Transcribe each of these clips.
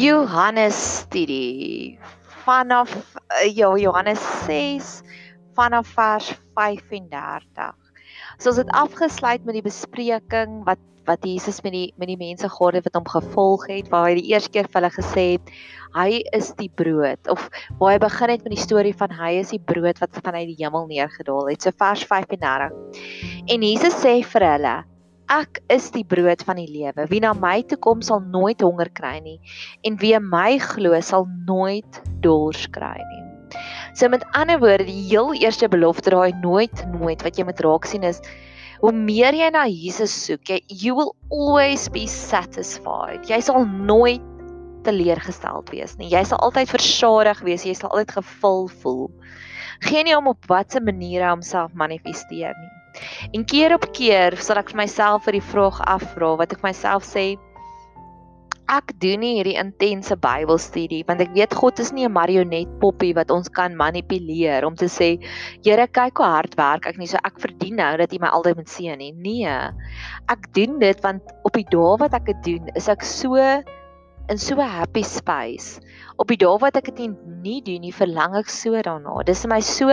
Johannes studie vanaf uh, ja Johannes 6 vanaf vers 35. So ons het afgesluit met die bespreking wat wat Jesus met die met die mense gehad het wat hom gevolg het waar hy die eerste keer vir hulle gesê het hy is die brood. Of waar hy begin het met die storie van hy is die brood wat vanuit die hemel neergedaal het. So vers 35 en Jesus sê vir hulle ek is die brood van die lewe wie na my toe kom sal nooit honger kry nie en wie my glo sal nooit dors kry nie so met ander woorde die heel eerste belofte daai nooit nooit wat jy moet raak sien is hoe meer jy na Jesus soek, jy you will always be satisfied. Jy sal nooit teleurgesteld wees nie. Jy sal altyd versadig wees, jy sal altyd gevul voel. Geen nie om op watter maniere homself manifesteer nie. En keer op keer sal ek vir myself vir die vraag afvra wat ek myself sê, ek doen nie hierdie intense Bybelstudie want ek weet God is nie 'n marionet poppie wat ons kan manipuleer om te sê Here kyk hoe hard werk ek nie so ek verdien nou dat U my altyd moet seën nie. Nee. Ek doen dit want op die dae wat ek dit doen, is ek so in so 'n happy space. Op die dae wat ek dit nie doen nie, verlang ek so daarna. Dis vir my so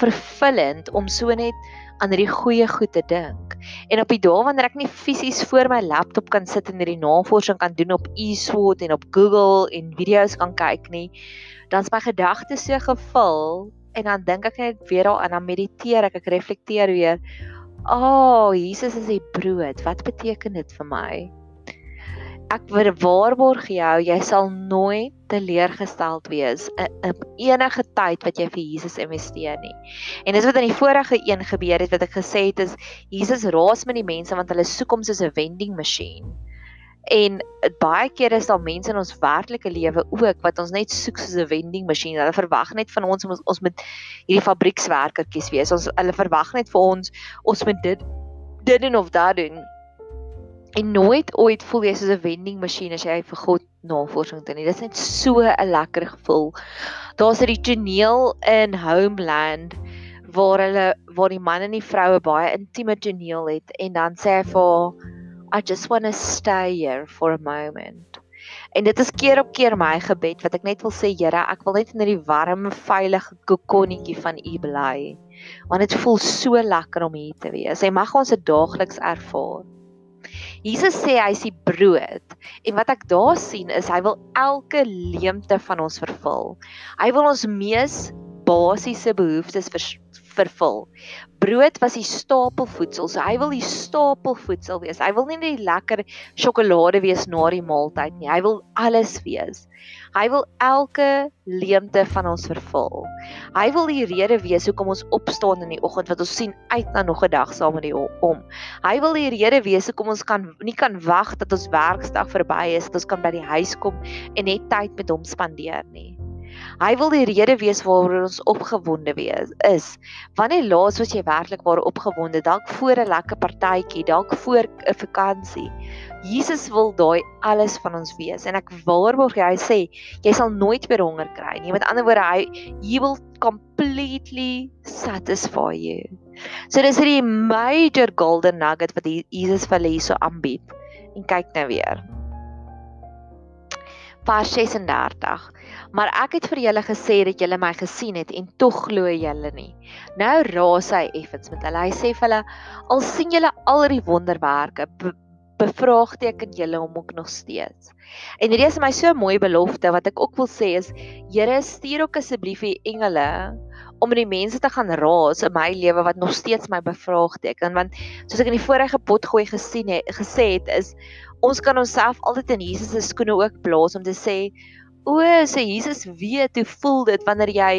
vervullend om so net aan hierdie goeie goed te dink. En op die dae wanneer ek nie fisies voor my laptop kan sit en hierdie navorsing kan doen op eSword en op Google en video's kan kyk nie, dan is my gedagtes so gevul en dan dink ek net weer daaraan, dan mediteer ek, ek reflekteer weer. O, oh, Jesus is die brood. Wat beteken dit vir my? Ek waarborg jou jy sal nooit teleurgesteld wees in enige tyd wat jy vir Jesus investeer nie. En dis wat in die vorige een gebeur het wat ek gesê het is Jesus raas met die mense want hulle soek hom soos 'n vending masjien. En baie keer is daar mense in ons werklike lewe ook wat ons net soek soos 'n vending masjien. Hulle verwag net van ons ons, ons moet hierdie fabriekswerkertjies wees. Ons hulle verwag net vir ons ons moet dit dit doen of dat doen en nooit ooit voel jy soos 'n vending masjien as jy vir God navorsing doen nie. Dit is net so 'n lekker gevoel. Daar's 'n toneel in Homeland waar hulle waar die man en die vroue baie intieme toneel het en dan sê hy vir I just want to stay here for a moment. En dit is keer op keer my gebed wat ek net wil sê Here, ek wil net in hierdie warm, veilige kokonnetjie van U bly. Want dit voel so lekker om hier te wees. Hy mag ons dit daagliks ervaar. Jesus sê hy is die brood en wat ek daar sien is hy wil elke leemte van ons vervul. Hy wil ons mees basiese behoeftes vervul. Brood was die stapelvoedsel. So hy wil die stapelvoedsel wees. Hy wil nie net die lekker sjokolade wees na die maaltyd nie. Hy wil alles wees. Hy wil elke leemte van ons vervul. Hy wil die rede wees hoekom ons opstaan in die oggend wat ons sien uit na nog 'n dag saam met hom. Hy wil die rede wees hoekom ons kan nie kan wag dat ons werksdag verby is, dat ons kan by die huis kom en net tyd met hom spandeer nie. Hy wil die rede wees waaroor ons opgewonde wees is. Wanneer laas was jy werklik waar opgewonde? Dalk voor 'n lekker partytjie, dalk voor 'n vakansie. Jesus wil daai alles van ons wees en ek waarborg jy hy sê jy sal nooit weer honger kry nie. Met ander woorde hy he will completely satisfy you. So dis hierdie major golden nugget wat Jesus vir hulle hierso aanbied. En kyk nou weer. Vers 36 maar ek het vir julle gesê dat julle my gesien het en tog glo julle nie. Nou raas hy effens met hulle. Hy sê vir hulle: "Al sien julle al die wonderwerke, be bevraagteken julle hom ook nog steeds." En hierdie is my so mooi belofte wat ek ook wil sê is: Here, stuur ook asseblief u engele om die mense te gaan raas in my lewe wat nog steeds my bevraagteken want soos ek in die vorige potgooi gesien het gesê het is ons kan onsself altyd in Jesus se skoene ook plaas om te sê O, so Jesus weet hoe voel dit wanneer jy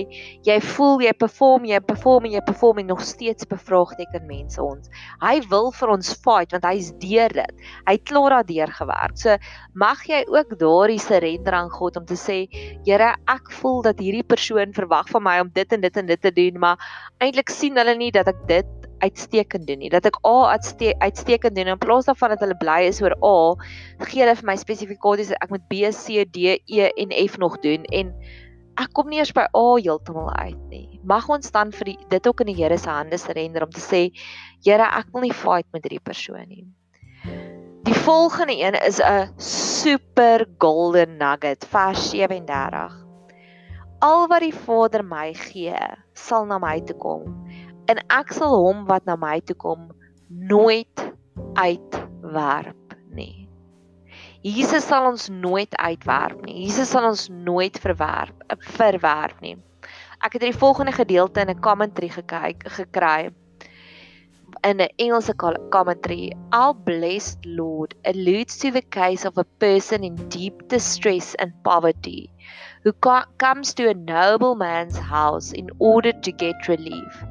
jy voel jy perform jy perform en jy perform en nog steeds bevraagteken mense ons. Hy wil vir ons fight want hy's deur dit. Hy het klaar daardeur gewerk. So mag jy ook daardie surrender aan God om te sê, Here, ek voel dat hierdie persoon verwag van my om dit en dit en dit te doen, maar eintlik sien hulle nie dat ek dit uitstekend doen nie. Dat ek A uitstekend doen in plaas daarvan dat hulle bly is oor A, gee hulle vir my spesifikasies ek moet B, C, D, E en F nog doen en ek kom nie eers by A heeltemal uit nie. Mag ons dan vir die, dit ook in die Here se hande surrender om te sê, Here, ek wil nie fight met hierdie persoon nie. Die volgende een is 'n super golden nugget, vers 37. Al wat die Vader my gee, sal na my toe kom en ek sal hom wat na my toe kom nooit uitwerp nie. Jesus sal ons nooit uitwerp nie. Jesus sal ons nooit verwerp, verwerp nie. Ek het hierdie volgende gedeelte in 'n commentary gekyk gekry in 'n Engelse commentary. Our blessed Lord alludes to the case of a person in deep distress and poverty who comes to a noble man's house in order to get relief.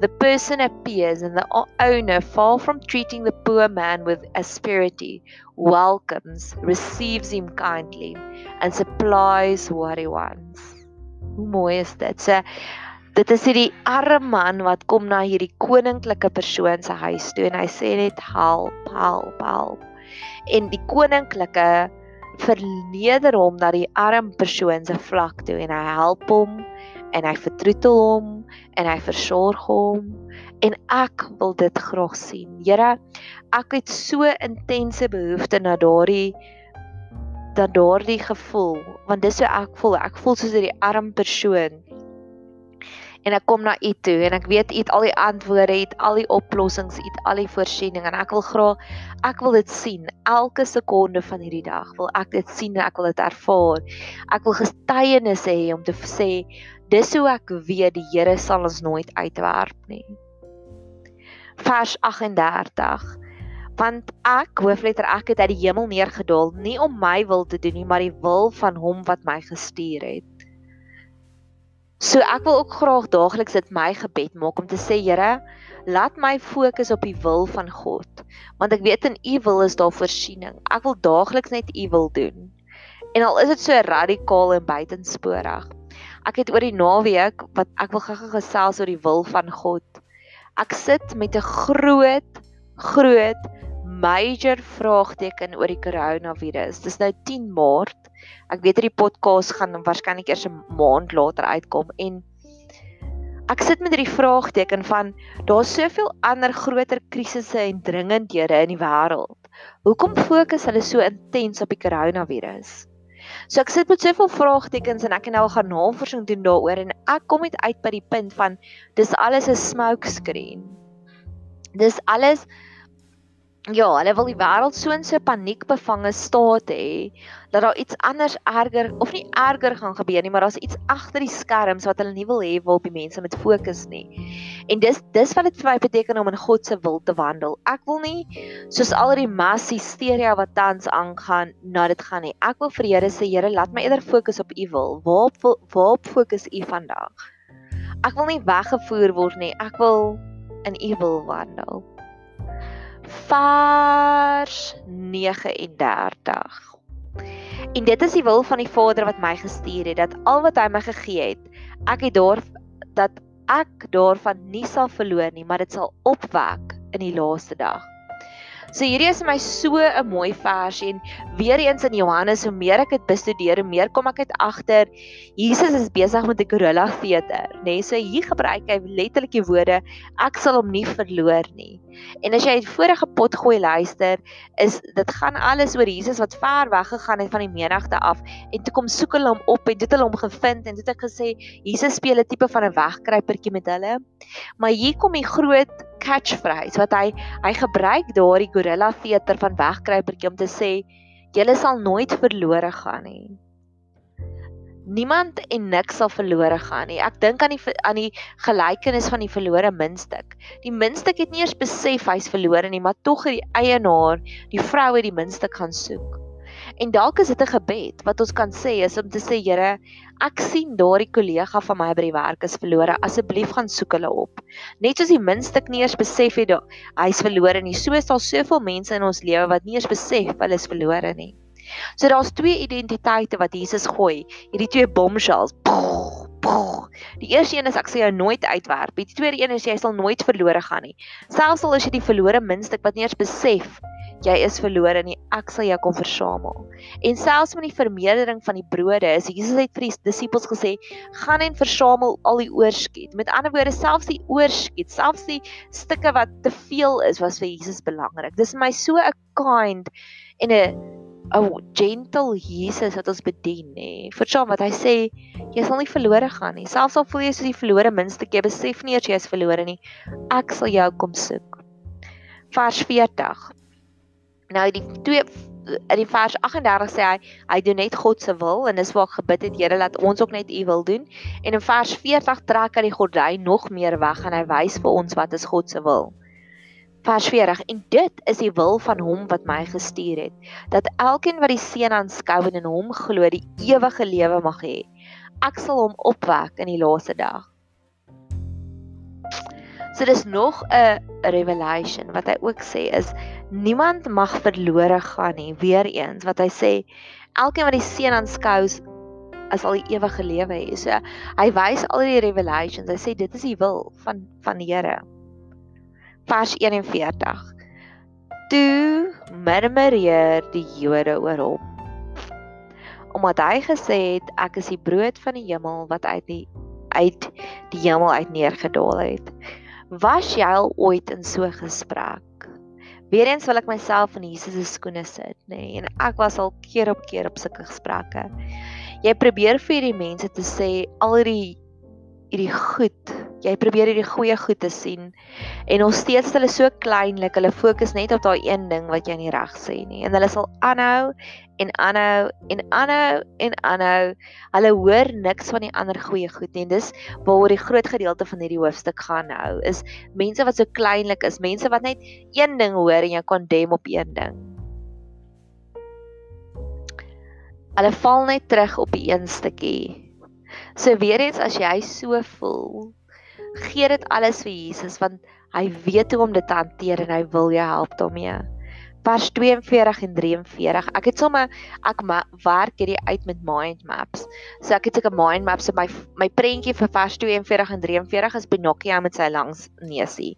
The person appears, and the owner, far from treating the poor man with asperity, welcomes, receives him kindly, and supplies what he wants. Hoe mooi is dit? So dit is hierdie arme man wat kom na hierdie koninklike persoon se huis toe en hy sê net help, help, help. En die koninklike verneder hom na die arme persoon se vlak toe en hy help hom en hy vertroetel hom en hy versorg hom en ek wil dit graag sien. Here, ek het so intense behoefte na daardie dat daardie gevoel, want dis hoe ek voel. Ek voel soos 'n arm persoon. En ek kom na U toe en ek weet U het al die antwoorde, U het al die oplossings, U het al die voorsiening en ek wil graag ek wil dit sien elke sekonde van hierdie dag. Wil ek dit sien en ek wil dit ervaar. Ek wil getuienisse hê om te sê Dis hoe ek weet die Here sal ons nooit uitwerp nie. Vers 38. Want ek, hoofletter ek het uit die hemel neergedaal nie om my wil te doen nie, maar die wil van hom wat my gestuur het. So ek wil ook graag daagliks dit my gebed maak om te sê Here, laat my fokus op die wil van God, want ek weet in U wil is daar voorsiening. Ek wil daagliks net U wil doen. En al is dit so radikaal en buitensporig, Ek het oor die naweek wat ek wil gou-gou gesels oor die wil van God. Ek sit met 'n groot groot major vraagteken oor die koronavirus. Dis nou 10 Maart. Ek weet hierdie podcast gaan waarskynlik eers 'n maand later uitkom en ek sit met hierdie vraagteken van daar's soveel ander groter krisisse en dringendhede in die wêreld. Hoekom fokus hulle so intens op die koronavirus? So ek sit met soveel vraagtekens en ek het nou gaan navorsing doen daaroor en ek kom uit by die punt van dis alles 'n smoke screen. Dis alles Ja, hulle wil die wêreld so in so paniekbevange staat hê dat daar iets anders erger of nie erger gaan gebeur nie, maar daar's iets agter die skerms wat hulle nie wil hê wil op die mense met fokus nie. En dis dis wat dit vir my beteken om in God se wil te wandel. Ek wil nie soos al die mass hysteria wat tans aangaan, na dit gaan nie. Ek wil vir Here sê, Here, laat my eerder fokus op U wil. Waarop waarop fokus U vandag? Ek wil nie weggevoer word nie. Ek wil in U wil wandel vers 39. En dit is die wil van die Vader wat my gestuur het dat al wat hy my gegee het, ek het daar dat ek daarvan nie sal verloor nie, maar dit sal opwek in die laaste dag. So hierdie is my so 'n mooi vers en weer eens in Johannes hoe meer ek dit bestudeer, hoe meer kom ek uit agter Jesus is besig met 'n gorilla theater, nê? Nee, so hier gebruik hy letterlik die woorde ek sal hom nie verloor nie. En as jy die vorige pot gooi luister, is dit gaan alles oor Jesus wat ver weg gegaan het van die menigte af en toe kom soek hulle hom op en dit hulle hom gevind en dit het ek gesê Jesus speel 'n tipe van 'n wegkruipertjie met hulle. Maar hier kom die groot catchphrase wat hy hy gebruik daardie gorilla theater van wegkruipertjie om te sê julle sal nooit verlore gaan nie. Niemand en niks sal verlore gaan nie. Ek dink aan die aan die gelykenis van die verlore muntstuk. Die muntstuk het nie eers besef hy's verlore nie, maar tog het die eienaar, die vrou het die muntstuk gaan soek. En dalk is dit 'n gebed wat ons kan sê is om te sê Here, ek sien daardie kollega van my by die werk is verlore. Asseblief gaan soek hulle op. Net soos die minstuk nie eers besef het hy's verlore nie, so is daar soveel mense in ons lewe wat nie eers besef hulle is verlore nie. So daar's twee identiteite wat Jesus gooi. Hierdie twee bombshells. Die eerste een is ek sê jy nooit uitwerp. Die tweede een is jy sal nooit verlore gaan nie. Selfs al is jy die verlore minstuk wat nie eers besef jy is verlore nie, ek sal jou kom versamel. En selfs met die vermeerdering van die brode, is Jesus het vir die disippels gesê, gaan en versamel al die oorskiet. Met ander woorde, selfs die oorskiet, selfs die stukke wat te veel is, was vir Jesus belangrik. Dis my so 'n kind en 'n 'n gentle Jesus wat ons bedien nê. Verstaan wat hy sê, jy sal nie verlore gaan nie. Selfs al voel jy soos die verlore minste, jy besef nie eers jy is verlore nie. Ek sal jou kom soek. Vers 40 Nou die twee in die vers 38 sê hy hy doen net God se wil en dis waar gebid het Here laat ons ook net u wil doen. En in vers 40 trek hy die gordyn nog meer weg en hy wys vir ons wat is God se wil. Vers 40 en dit is die wil van hom wat my gestuur het dat elkeen wat die seun aanskou en in hom glo die ewige lewe mag hê. Ek sal hom opwek in die laaste dag. So dis nog 'n revelation wat hy ook sê is niemand mag verlore gaan nie. Weereens wat hy sê elkeen wat die seun aanskou as al die ewige lewe hê. So hy wys al die revelations. Hy sê dit is die wil van van die Here. Vers 41. Toe murmureer die Jode oor hom. Omdat hy gesê het ek is die brood van die hemel wat uit die uit die hemel uit neergedaal het. Was jy al ooit in so 'n gesprek? Weereens wil ek myself in Jesus se skoene sit, nê, nee, en ek was al keer op keer op sulke gesprekke. Jy probeer vir hierdie mense te sê al hierdie hierdie goed. Jy probeer hierdie goeie goed te sien en nog steeds hulle so kleinlik, hulle fokus net op daai een ding wat jy nie reg sê nie. En hulle sal aanhou en aanhou en aanhou en aanhou. Hulle hoor niks van die ander goeie goed nie. Dis waaroor die groot gedeelte van hierdie hoofstuk gaan nou. Is mense wat so kleinlik is, mense wat net een ding hoor en jy kondem op een ding. Hulle val net terug op die een stukkie So weer eens as jy so voel, gee dit alles vir Jesus want hy weet hoe om dit te hanteer en hy wil jou help daarmee. Vers 42 en 43. Ek het sommer ek werk hierdie uit met mind maps. So ek het seker mind maps in my my prentjie vir vers 42 en 43 is Pinocchio met sy langs neusie.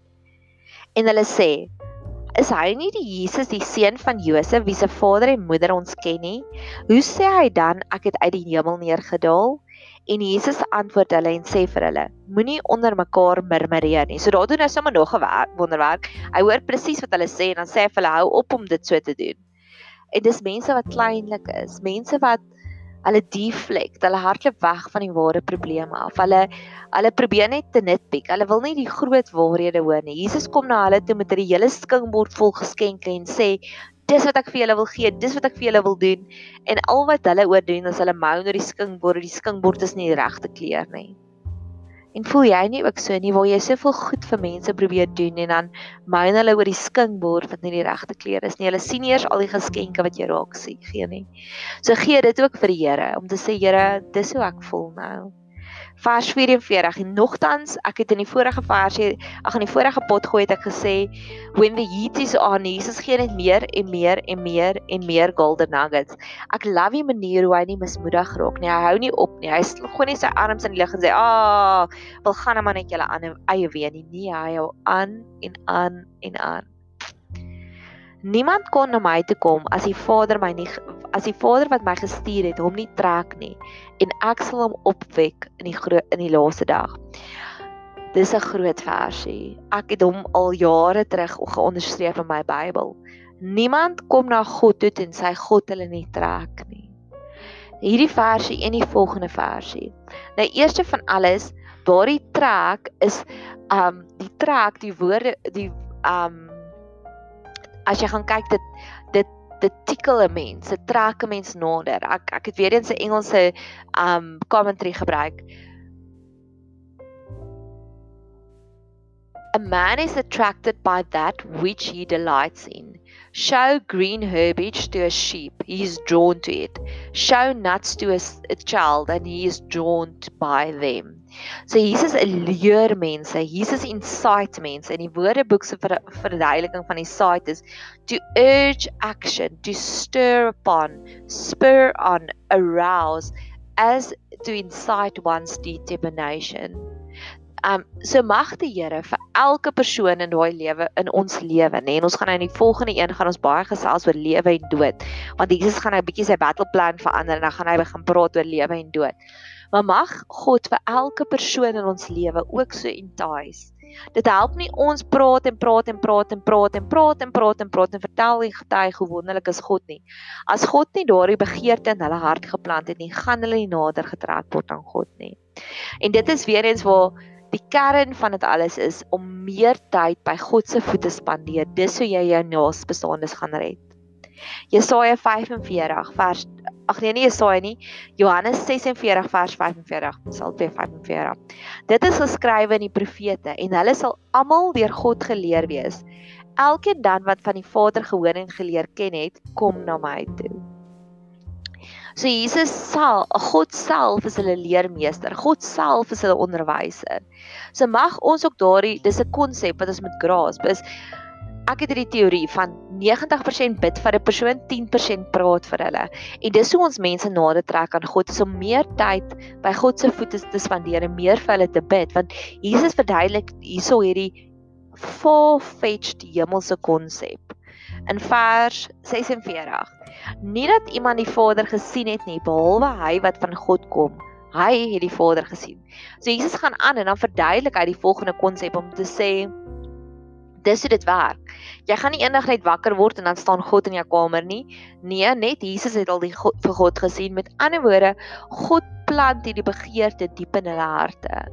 En hulle sê Is hy nie die Jesus, die seun van Josef, wie se vader en moeder ons ken nie? Hoe sê hy dan ek het uit die hemel neergedaal? En Jesus antwoord hulle en sê vir hulle: Moenie onder mekaar murmureer nie. So daar doen nou sommer nog 'n wonderwerk. Hy hoor presies wat hulle sê en dan sê hy vir hulle: Hou op om dit so te doen. En dis mense wat kleinlik is, mense wat hulle deflect, hulle hardloop weg van die ware probleme af. Hulle hulle probeer net te nitpick. Hulle wil nie die groot waarhede hoor nie. Jesus kom na hulle toe met 'n hele skinkbord vol geskenke en sê: dis wat ek vir julle wil gee, dis wat ek vir julle wil doen. En al wat hulle oor doen is hulle mou oor die skinkbord, die skinkbord is nie die regte kleur nie. En voel jy nie ook so nie waar jy soveel goed vir mense probeer doen en dan mou hulle oor die skinkbord wat nie die regte kleur is nie. Hulle sien eers al die geskenke wat jy raak sien, gee nie. So gee dit ook vir die Here om te sê Here, dis hoe ek voel nou vers 44 en nogtans ek het in die vorige versie ag in die vorige pot gooi het ek gesê when the heat is on Jesus gee net meer en meer en meer en meer golden nuggets. Ek love die manier hoe hy nie mismoedig raak nie. Hy hou nie op nie. Hy gooi net sy arms in die lug en sê ah wil gaan maar net julle aan eie wees nie. Nee hy hou aan en aan en aan. Niemand kon na my toe kom as die Vader my nie as die Vader wat my gestuur het hom nie trek nie en ek sal hom opwek in die in die laaste dag. Dis 'n groot versie. Ek het hom al jare terug geonderstreep in my Bybel. Niemand kom na God toe en sy God hulle nie trek nie. Hierdie versie en die volgende versie. Nou eerste van alles, daardie trek is um die trek, die woorde die um as jy gaan kyk dit dit tikkel 'n mens, dit trek 'n mens nader. Ek ek het weer eens 'n Engelse um commentary gebruik. A man is attracted by that which he delights in. Show green herbage to a sheep, he is drawn to it. Show nuts to a, a child, and he is drawn by them. So Jesus leer mense, Jesus incite mense. In die Woordeboek se ver, verduideliking van die sight is to urge action, to stir upon, spur on, arouse as to incite one's determination. Um so mag die Here vir elke persoon in daai lewe in ons lewe, nê. En ons gaan nou in die volgende een gaan ons baie gesels oor lewe en dood. Want Jesus gaan nou 'n bietjie sy battle plan verander en dan gaan hy begin praat oor lewe en dood. Maar mag God vir elke persoon in ons lewe ook so entice. Dit help nie ons praat en praat en praat en praat en praat en praat en praat en vertel en getuig hoe wonderlik is God nie. As God nie daardie begeerte in hulle hart geplant het nie, gaan hulle nie nader getrek word aan God nie. En dit is weer eens waar die kern van dit alles is om meer tyd by God se voete spandeer. Dis hoe jy jou naasbestaandes gaan red. Jesaja 45 vers ag nee nie Jesaja nie Johannes 46 vers 45 sal 245 Dit is geskrywe in die profete en hulle sal almal deur God geleer wees Elkeen dan wat van die Vader gehoor en geleer ken het kom na my toe So Jesus sal God self is hulle leermeester God self is hulle onderwyser So mag ons ook daardie dis 'n konsep wat ons moet grasp is ek het hierdie teorie van 90% bid vir 'n persoon, 10% praat vir hulle. En dis hoe ons mense nader trek aan God, is om meer tyd by God se voete te spandeer en meer vir hulle te bid, want Jesus verduidelik hierso hierdie far-fetched hemelse konsep. In vers 46. Nie dat iemand die Vader gesien het nie, behalwe hy wat van God kom. Hy het die Vader gesien. So Jesus gaan aan en dan verduidelik hy die volgende konsep om te sê dis hoe dit werk. Jy gaan nie eendag net wakker word en dan staan God in jou kamer nie. Nee, net Jesus het al die God, vir God gesien. Met ander woorde, God plant hierdie begeerte diep in hulle harte.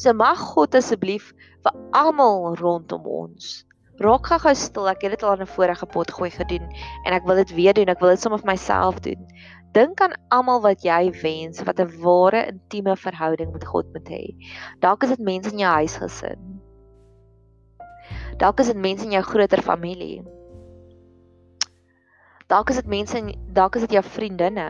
So mag God asseblief vir almal rondom ons raak gou stil. Ek het dit al in 'n vorige pot gooi gedoen en ek wil dit weer doen. Ek wil dit sommer vir myself doen. Dink aan almal wat jy wens wat 'n ware intieme verhouding met God moet hê. Dalk is dit mense in jou huisgesin. Dalk is dit mense in jou groter familie. Dalk is dit mense in dalk is dit jou vriendinne.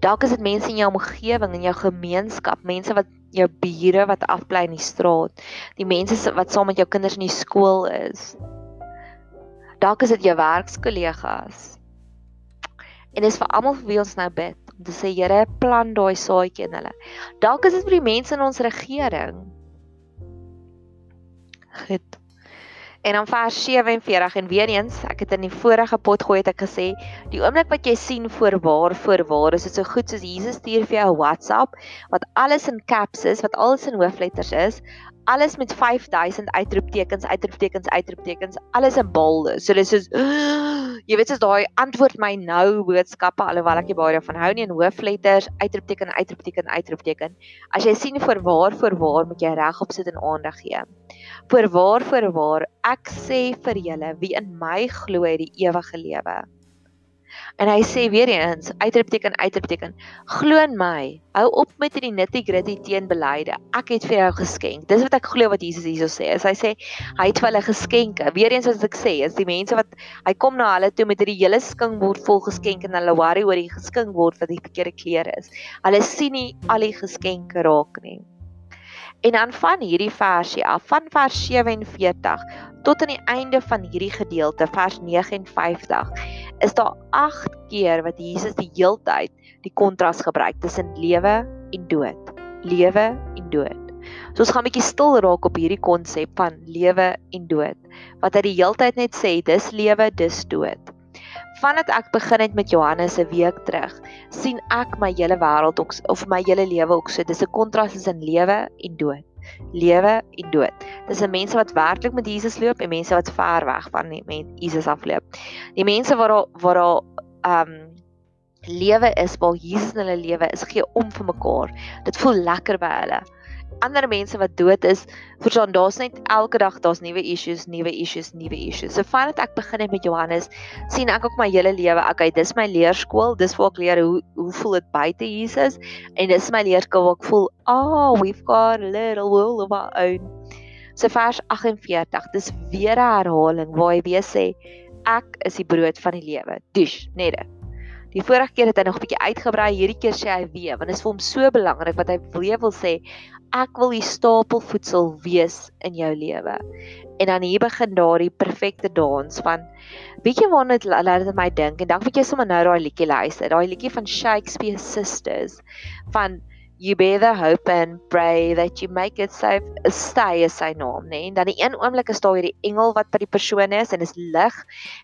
Dalk is dit mense in jou omgewing en jou gemeenskap, mense wat jou bure wat afbly in die straat, die mense wat saam met jou kinders in die skool is. Dalk is dit jou werkskollegas. En dis vir almal vir wie ons nou bid om te sê Here, plan daai saadjie in hulle. Dalk is dit vir die mense in ons regering. Goed. En dan vers 47 en weer eens, ek het in die vorige pot gooi het ek gesê, die oomblik wat jy sien voor waar voor waar is dit so goed soos Jesus stuur vir jou 'n WhatsApp wat alles in caps is, wat alles in hoofletters is, alles met 5000 uitroeptekens, uitroeptekens, uitroeptekens, alles in bolde. So dis is jy weet as daai antwoord my nou boodskappe alhoewel ek baie daarvan hou nie in hoofletters, uitroepteken, uitroepteken, uitroepteken. As jy sien vir waar vir waar moet jy regop sit en aandag gee. Vir waar vir waar ek sê vir julle wie in my glo het die ewige lewe. En hy sê weer eens, uitroepteken, uitroepteken, glo in my. Hou op met hierdie nitty-gritty teenbeleide. Ek het vir jou geskenk. Dis wat ek glo wat Jesus hierso sê. As hy sê hy het vir hulle geskenke. Weer eens as ek sê, is die mense wat hy kom na hulle toe met hierdie hele skinkbord vol geskenke en hulle worry oor die skinkbord wat die verkeerde klere is. Hulle sien nie al die geskenke raak nie. En dan van hierdie versie af, van vers 47 tot aan die einde van hierdie gedeelte, vers 59 is daar 8 keer wat Jesus die heeltyd die kontras gebruik tussen lewe en dood. Lewe en dood. So ons gaan 'n bietjie stil raak op hierdie konsep van lewe en dood. Wat hy die heeltyd net sê, dis lewe, dis dood. Vandat ek begin het met Johannes se week terug, sien ek my hele wêreld of my hele lewe ook so. Dis 'n kontras tussen lewe en dood lewe en dood. Dis 'n mense wat werklik met Jesus loop en mense wat ver weg van met Jesus afloop. Die mense waar daar waar daar ehm um, lewe is, waar Jesus in hulle lewe is, gee om vir mekaar. Dit voel lekker by hulle ander mense wat dood is, verstaan daar's net elke dag daar's nuwe issues, nuwe issues, nuwe issues. So vandat ek begin het met Johannes, sien ek ook my hele lewe, okay, dis my leerskool, dis waar ek leer hoe hoe voel dit buite Jesus en dis my leerskool waar ek voel, oh, we've got a little world of our own. So vers 48, dis weer 'n herhaling waar hy weer sê ek is die brood van die lewe. Dis net dit. Die vorige keer het hy nog 'n bietjie uitgebrei, hierdie keer sê hy weer, want dit is vir hom so belangrik wat hy weer wil sê, ek wil die stapel voedsel wees in jou lewe. En dan hier begin daardie perfekte dans van weet jy waarna dit laat my dink en dan moet jy sommer nou daai liedjie luister, daai liedjie van Shakespeare Sisters van you better hope and pray that you make it safe stay is sy naam nê? Nee? en dan die een oomblik is daar hierdie engel wat by die persoon is en is lig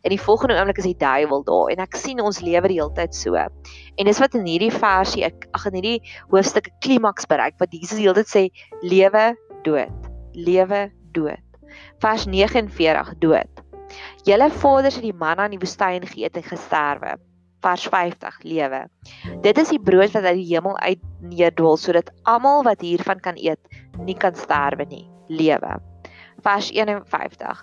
en die volgende oomblik is die duiwel daar en ek sien ons lewe die hele tyd so. En dis wat in hierdie versie ek ag in hierdie hoofstuk 'n klimaks bereik wat Jesus die hele tyd sê lewe dood lewe dood. Vers 49 dood. Julle vaders het die manna in die woestyn geëet en gesterwe vers 50 lewe. Dit is die brood wat uit die hemel uit neerdal sodat almal wat hiervan kan eet nie kan sterwe nie. Lewe. Vers 51.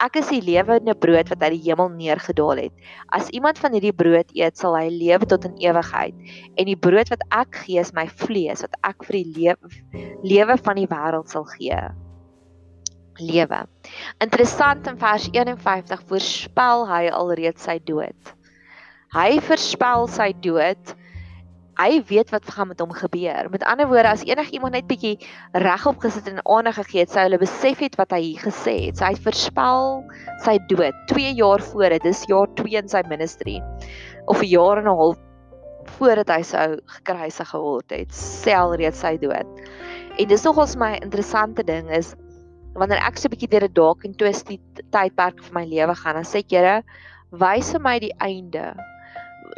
Ek is die lewende brood wat uit die hemel neergedaal het. As iemand van hierdie brood eet, sal hy lewe tot in ewigheid. En die brood wat ek gee is my vlees wat ek vir die lewe lewe van die wêreld sal gee. Lewe. Interessant in vers 51 voorspel hy alreeds sy dood. Hy voorspel sy dood. Hy weet wat gaan met hom gebeur. Met ander woorde, as enigiemand net bietjie regop gesit en aandag gegee het, sou hulle besef het wat hy gesê het. So hy voorspel sy dood 2 jaar voor dit, dis jaar 2 in sy ministry. Of 'n jaar en 'n half voordat hy sou gekruisig geword het, sê alreeds sy dood. En dis nogals my interessante ding is wanneer ek so 'n bietjie deur 'n dalk en twist tydperk vir my lewe gaan, dan sê ek, Here, wys vir my die einde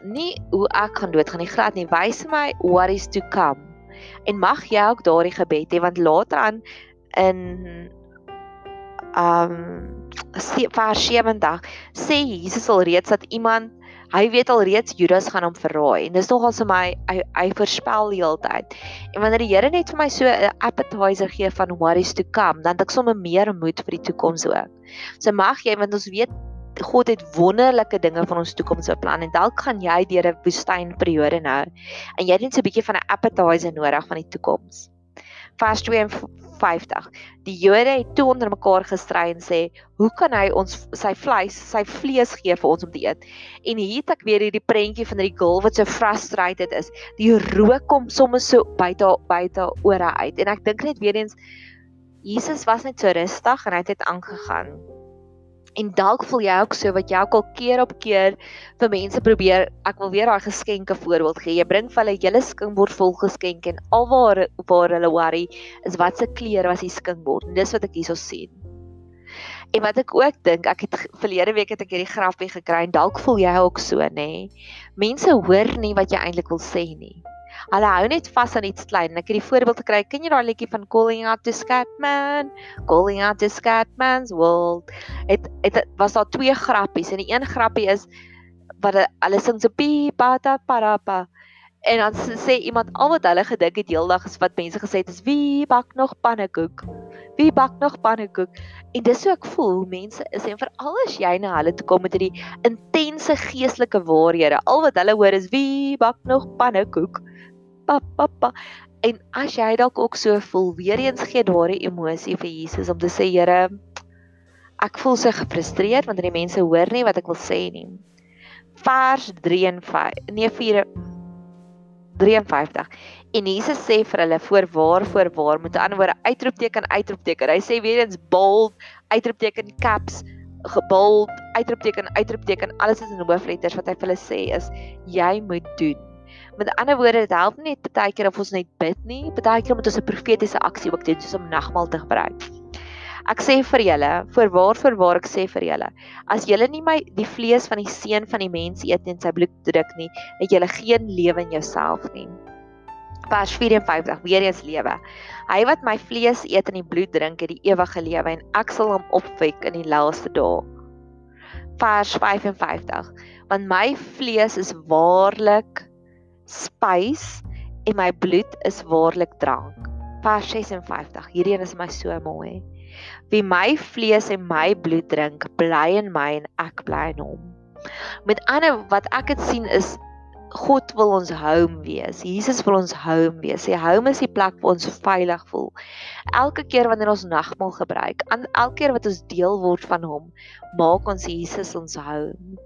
nie hoe ek gaan doodgaan nie, glad nie. Wys my what is to come. En mag jy ook daardie gebed hê want later aan in um vers 70 sê Jesus al reeds dat iemand hy weet al reeds Judas gaan hom verraai en dis nogal so my hy, hy voorspel die hele tyd. En wanneer die Here net vir my so 'n appetizer gee van what is to come, dan het ek sommer meer moed vir die toekoms ook. So mag jy want ons weet God het wonderlike dinge van ons toekoms beplan en dalk gaan jy deur 'n woestynperiode nou en jy het net so 'n bietjie van 'n appetizer nodig van die toekoms. Vers 52. Die Jode het toe onder mekaar gestry en sê, "Hoe kan hy ons sy vleis, sy vlees gee vir ons om te eet?" En hier het ek weer hierdie prentjie van hierdie girl wat so frustrated is. Die rook kom sommer so buite buite ore uit en ek dink net weer eens Jesus was net so rustig en hy het dit aangegaan. En dalk voel jy ook so wat jy ook al keer op keer vir mense probeer, ek wil weer daai geskenke voorbeeld gee. Jy bring vir hulle hele skinkbord vol geskenke en alwaar waar hulle worry is wat se klere was die skinkbord. En dis wat ek hierso sien. En wat ek ook dink, ek het verlede week het ek hierdie grappie gekry en dalk voel jy ook so, nê? Mense hoor nie wat jy eintlik wil sê nie. Hulle hou net vas aan iets klein. Ek het die voorbeeld gekry. Ken jy daai liedjie van Calling Out to Scatman? Calling Out to Scatman's World. Dit dit was daar twee grappies en die een grappie is wat hulle sing so pi pa ta para pa. En dan sê iemand al wat hulle gedink het heeldag is wat mense gesê het is wie bak nog pannekoek? Wie bak nog pannekoek? En dis hoe ek voel mense is en veral as jy na hulle toe kom met hierdie intense geestelike waarhede. Al wat hulle hoor is wie bak nog pannekoek? pa pa pa. En as jy dalk ook so voel, weer eens gee daardie emosie vir Jesus om te sê, Here, ek voel so gefrustreerd want die mense hoor nie wat ek wil sê nie. Vers 3 en 5, nee 4 53. En Jesus sê vir hulle voorwaar voorwaar met 'n ander woorde uitroepteken uitroepteken. Hy sê weer eens bold uitroepteken caps gebold uitroepteken uitroepteken alles is in hoofletters wat hy vir hulle sê is jy moet doen Met ander woorde, dit help nie net baie keer of ons net bid nie, baie keer moet ons 'n profetiese aksie ook doen soos om nagmaal te gebruik. Ek sê vir julle, voorwaar voorwaar ek sê vir julle, as julle nie my die vlees van die seun van die mens eet en sy bloed drink nie, het julle geen lewe in jouself nie. Vers 54, weer eens lewe. Hy wat my vlees eet en die bloed drink, het die ewige lewe en ek sal hom opwek in die laaste dae. Vers 55, want my vlees is waarlik spys en my bloed is waarlik drank. Vers 56. Hierdie een is my so mooi. Wie my vlees en my bloed drink, bly in my en ek bly in hom. Met ander wat ek het sien is God wil ons home wees. Jesus wil ons home wees. Sy home is die plek waar ons veilig voel. Elke keer wanneer ons nagmaal gebruik, elke keer wat ons deel word van hom, maak ons Jesus ons home.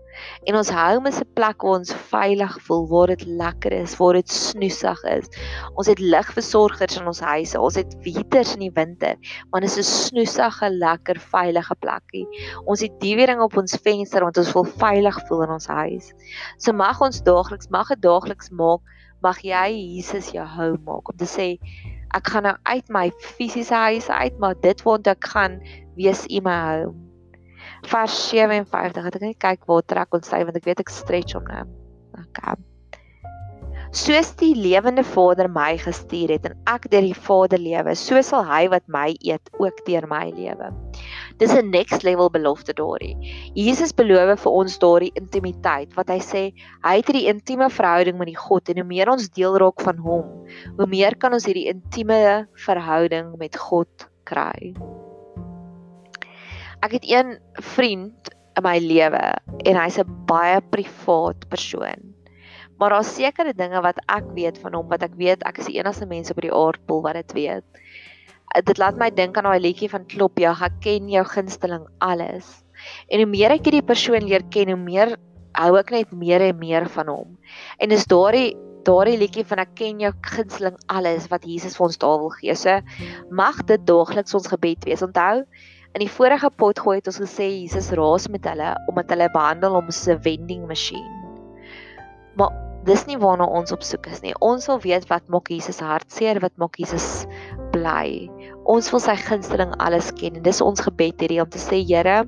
En ons home is 'n plek waar ons veilig voel, waar dit lekker is, waar dit snoesig is. Ons het ligversorgers in ons huise. Ons het heaters in die winter, want dit is 'n snoesige, lekker, veilige plekkie. Ons het diewering op ons venster want ons wil veilig voel in ons huis. So mag ons daagliks, mag dit daagliks maak mag jy Jesus jou home maak om te sê ek gaan nou uit my fisiese huis uit, maar dit waar ek gaan wees u my home. Vers 57. Het ek net kyk waar trek ons sy want ek weet ek stretch hom nou. Okay soos die lewende Vader my gestuur het en ek deur die Vader lewe, so sal hy wat my eet ook deur my lewe. Dis 'n next level belofte daarin. Jesus beloof vir ons daardie intimiteit wat hy sê hy het hierdie intieme verhouding met die God en hoe meer ons deel raak van hom, hoe meer kan ons hierdie intieme verhouding met God kry. Ek het een vriend in my lewe en hy's 'n baie privaat persoon. Maar daar's sekere dinge wat ek weet van hom wat ek weet ek is die enigste mens op die aardbol wat dit weet. Eh, dit laat my dink aan daai liedjie van Klop, ja, ek ken jou gunsteling alles. En hoe meer ek hierdie persoon leer ken, hoe meer hou ek net meer en meer van hom. En dis daardie daardie liedjie van ek ken jou gunsteling alles wat Jesus vir ons daar wil gee. So mag dit daagliks ons gebed wees. Onthou In die vorige pot gooi het ons gesê Jesus raas met hulle omdat hulle behandel hom so 'n vending masjien. Maar dis nie waarna ons op soek is nie. Ons wil weet wat maak Jesus hartseer, wat maak Jesus bly. Ons wil sy gunsteling alles ken en dis ons gebed hierdie om te sê Here,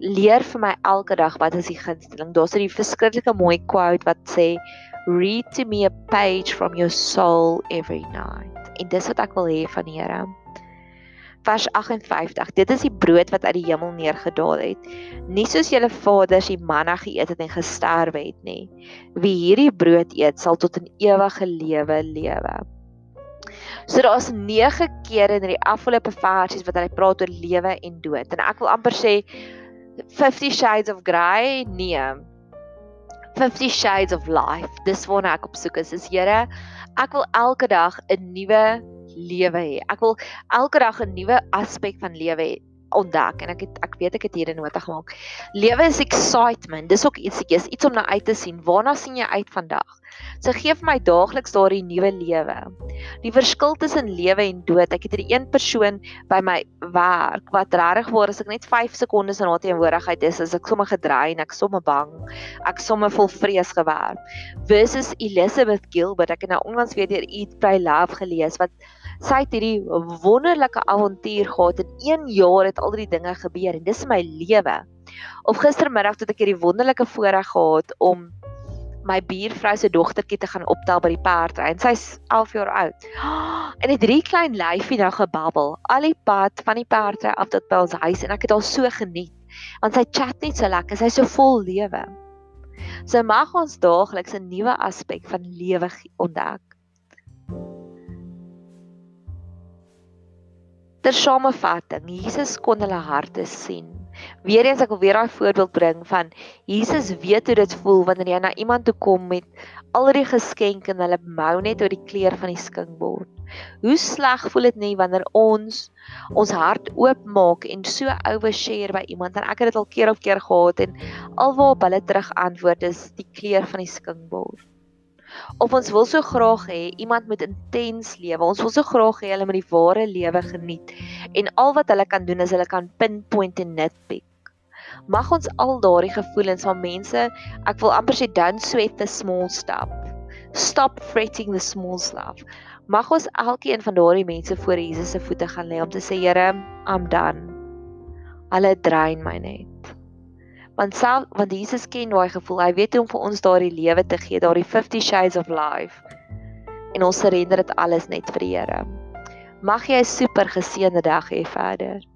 leer vir my elke dag wat is die gunsteling. Daar's 'n verskriklike mooi quote wat sê read to me a page from your soul every night. En dis wat ek wil hê van die Here vers 58. Dit is die brood wat uit die hemel neergedaal het. Nie soos julle vaders die manna geëet het en gesterwe het nie. Wie hierdie brood eet, sal tot 'n ewige lewe lewe. So daar's 9 kere in die afgelope versies wat hy praat oor lewe en dood. En ek wil amper sê 50 shades of grey, nee. 50 shades of life. Dis waarna ek op soek is. Is Here, ek wil elke dag 'n nuwe lewe hê. Ek wil elke dag 'n nuwe aspek van lewe ontdek en ek het ek weet ek het hier 'n nota gemaak. Lewe is excitement. Dis ook iets iets iets om na uit te sien. Waarna sien jy uit vandag? So gee vir my daagliks daardie nuwe lewe. Die verskil tussen lewe en dood. Ek het hierdie een persoon by my werk wat regtig waar as ek net 5 sekondes in haar teenwoordigheid is, is ek sommer gedrein, ek sommer bang, ek sommer vol vrees gewerk. Versus Elizabeth Gilbert, ek het nou onlangs weer deur Eat Pray Love gelees wat sy het hierdie wonderlike avontuur gehad en 1 jaar het al die dinge gebeur en dis my lewe. Of gistermiddag het ek hierdie wonderlike voorreg gehad om my buurvrou se dogtertjie te gaan optel by die perdry en sy's 11 jaar oud. En het drie klein lyfie nou gebabbel al die pad van die perdry af tot by ons huis en ek het haar so geniet want sy chat net so lekker, sy's so vol lewe. So mag ons daagliks 'n nuwe aspek van lewe ontdek. Ter samevatting, Jesus kon hulle harte sien. Weereens ek wil weer daai voorbeeld bring van Jesus weet hoe dit voel wanneer jy na iemand toe kom met al die geskenke en hulle mou net oor die kleur van die skinkbord. Hoe sleg voel dit nie wanneer ons ons hart oopmaak en so overshare by iemand en ek het dit al keer op keer gehad en alwaar hulle terug antwoord is die kleur van die skinkbord. Of ons wil so graag hê iemand moet intens lewe. Ons wil so graag hê hulle moet die ware lewe geniet. En al wat hulle kan doen is hulle kan pinpoint en nitpick. Mag ons al daardie gevoelens van mense, ek wil amper sê don't sweat the small stuff. Stop fretting the small stuff. Mag ons elkeen van daardie mense voor Jesus se voete gaan lê om te sê Here, I'm done. Hulle drein my net want self want Jesus ken daai gevoel. Hy weet hoe om vir ons daardie lewe te gee, daardie 50 shades of life. En ons surrender dit alles net vir die Here. Mag jy 'n super geseënde dag hê verder.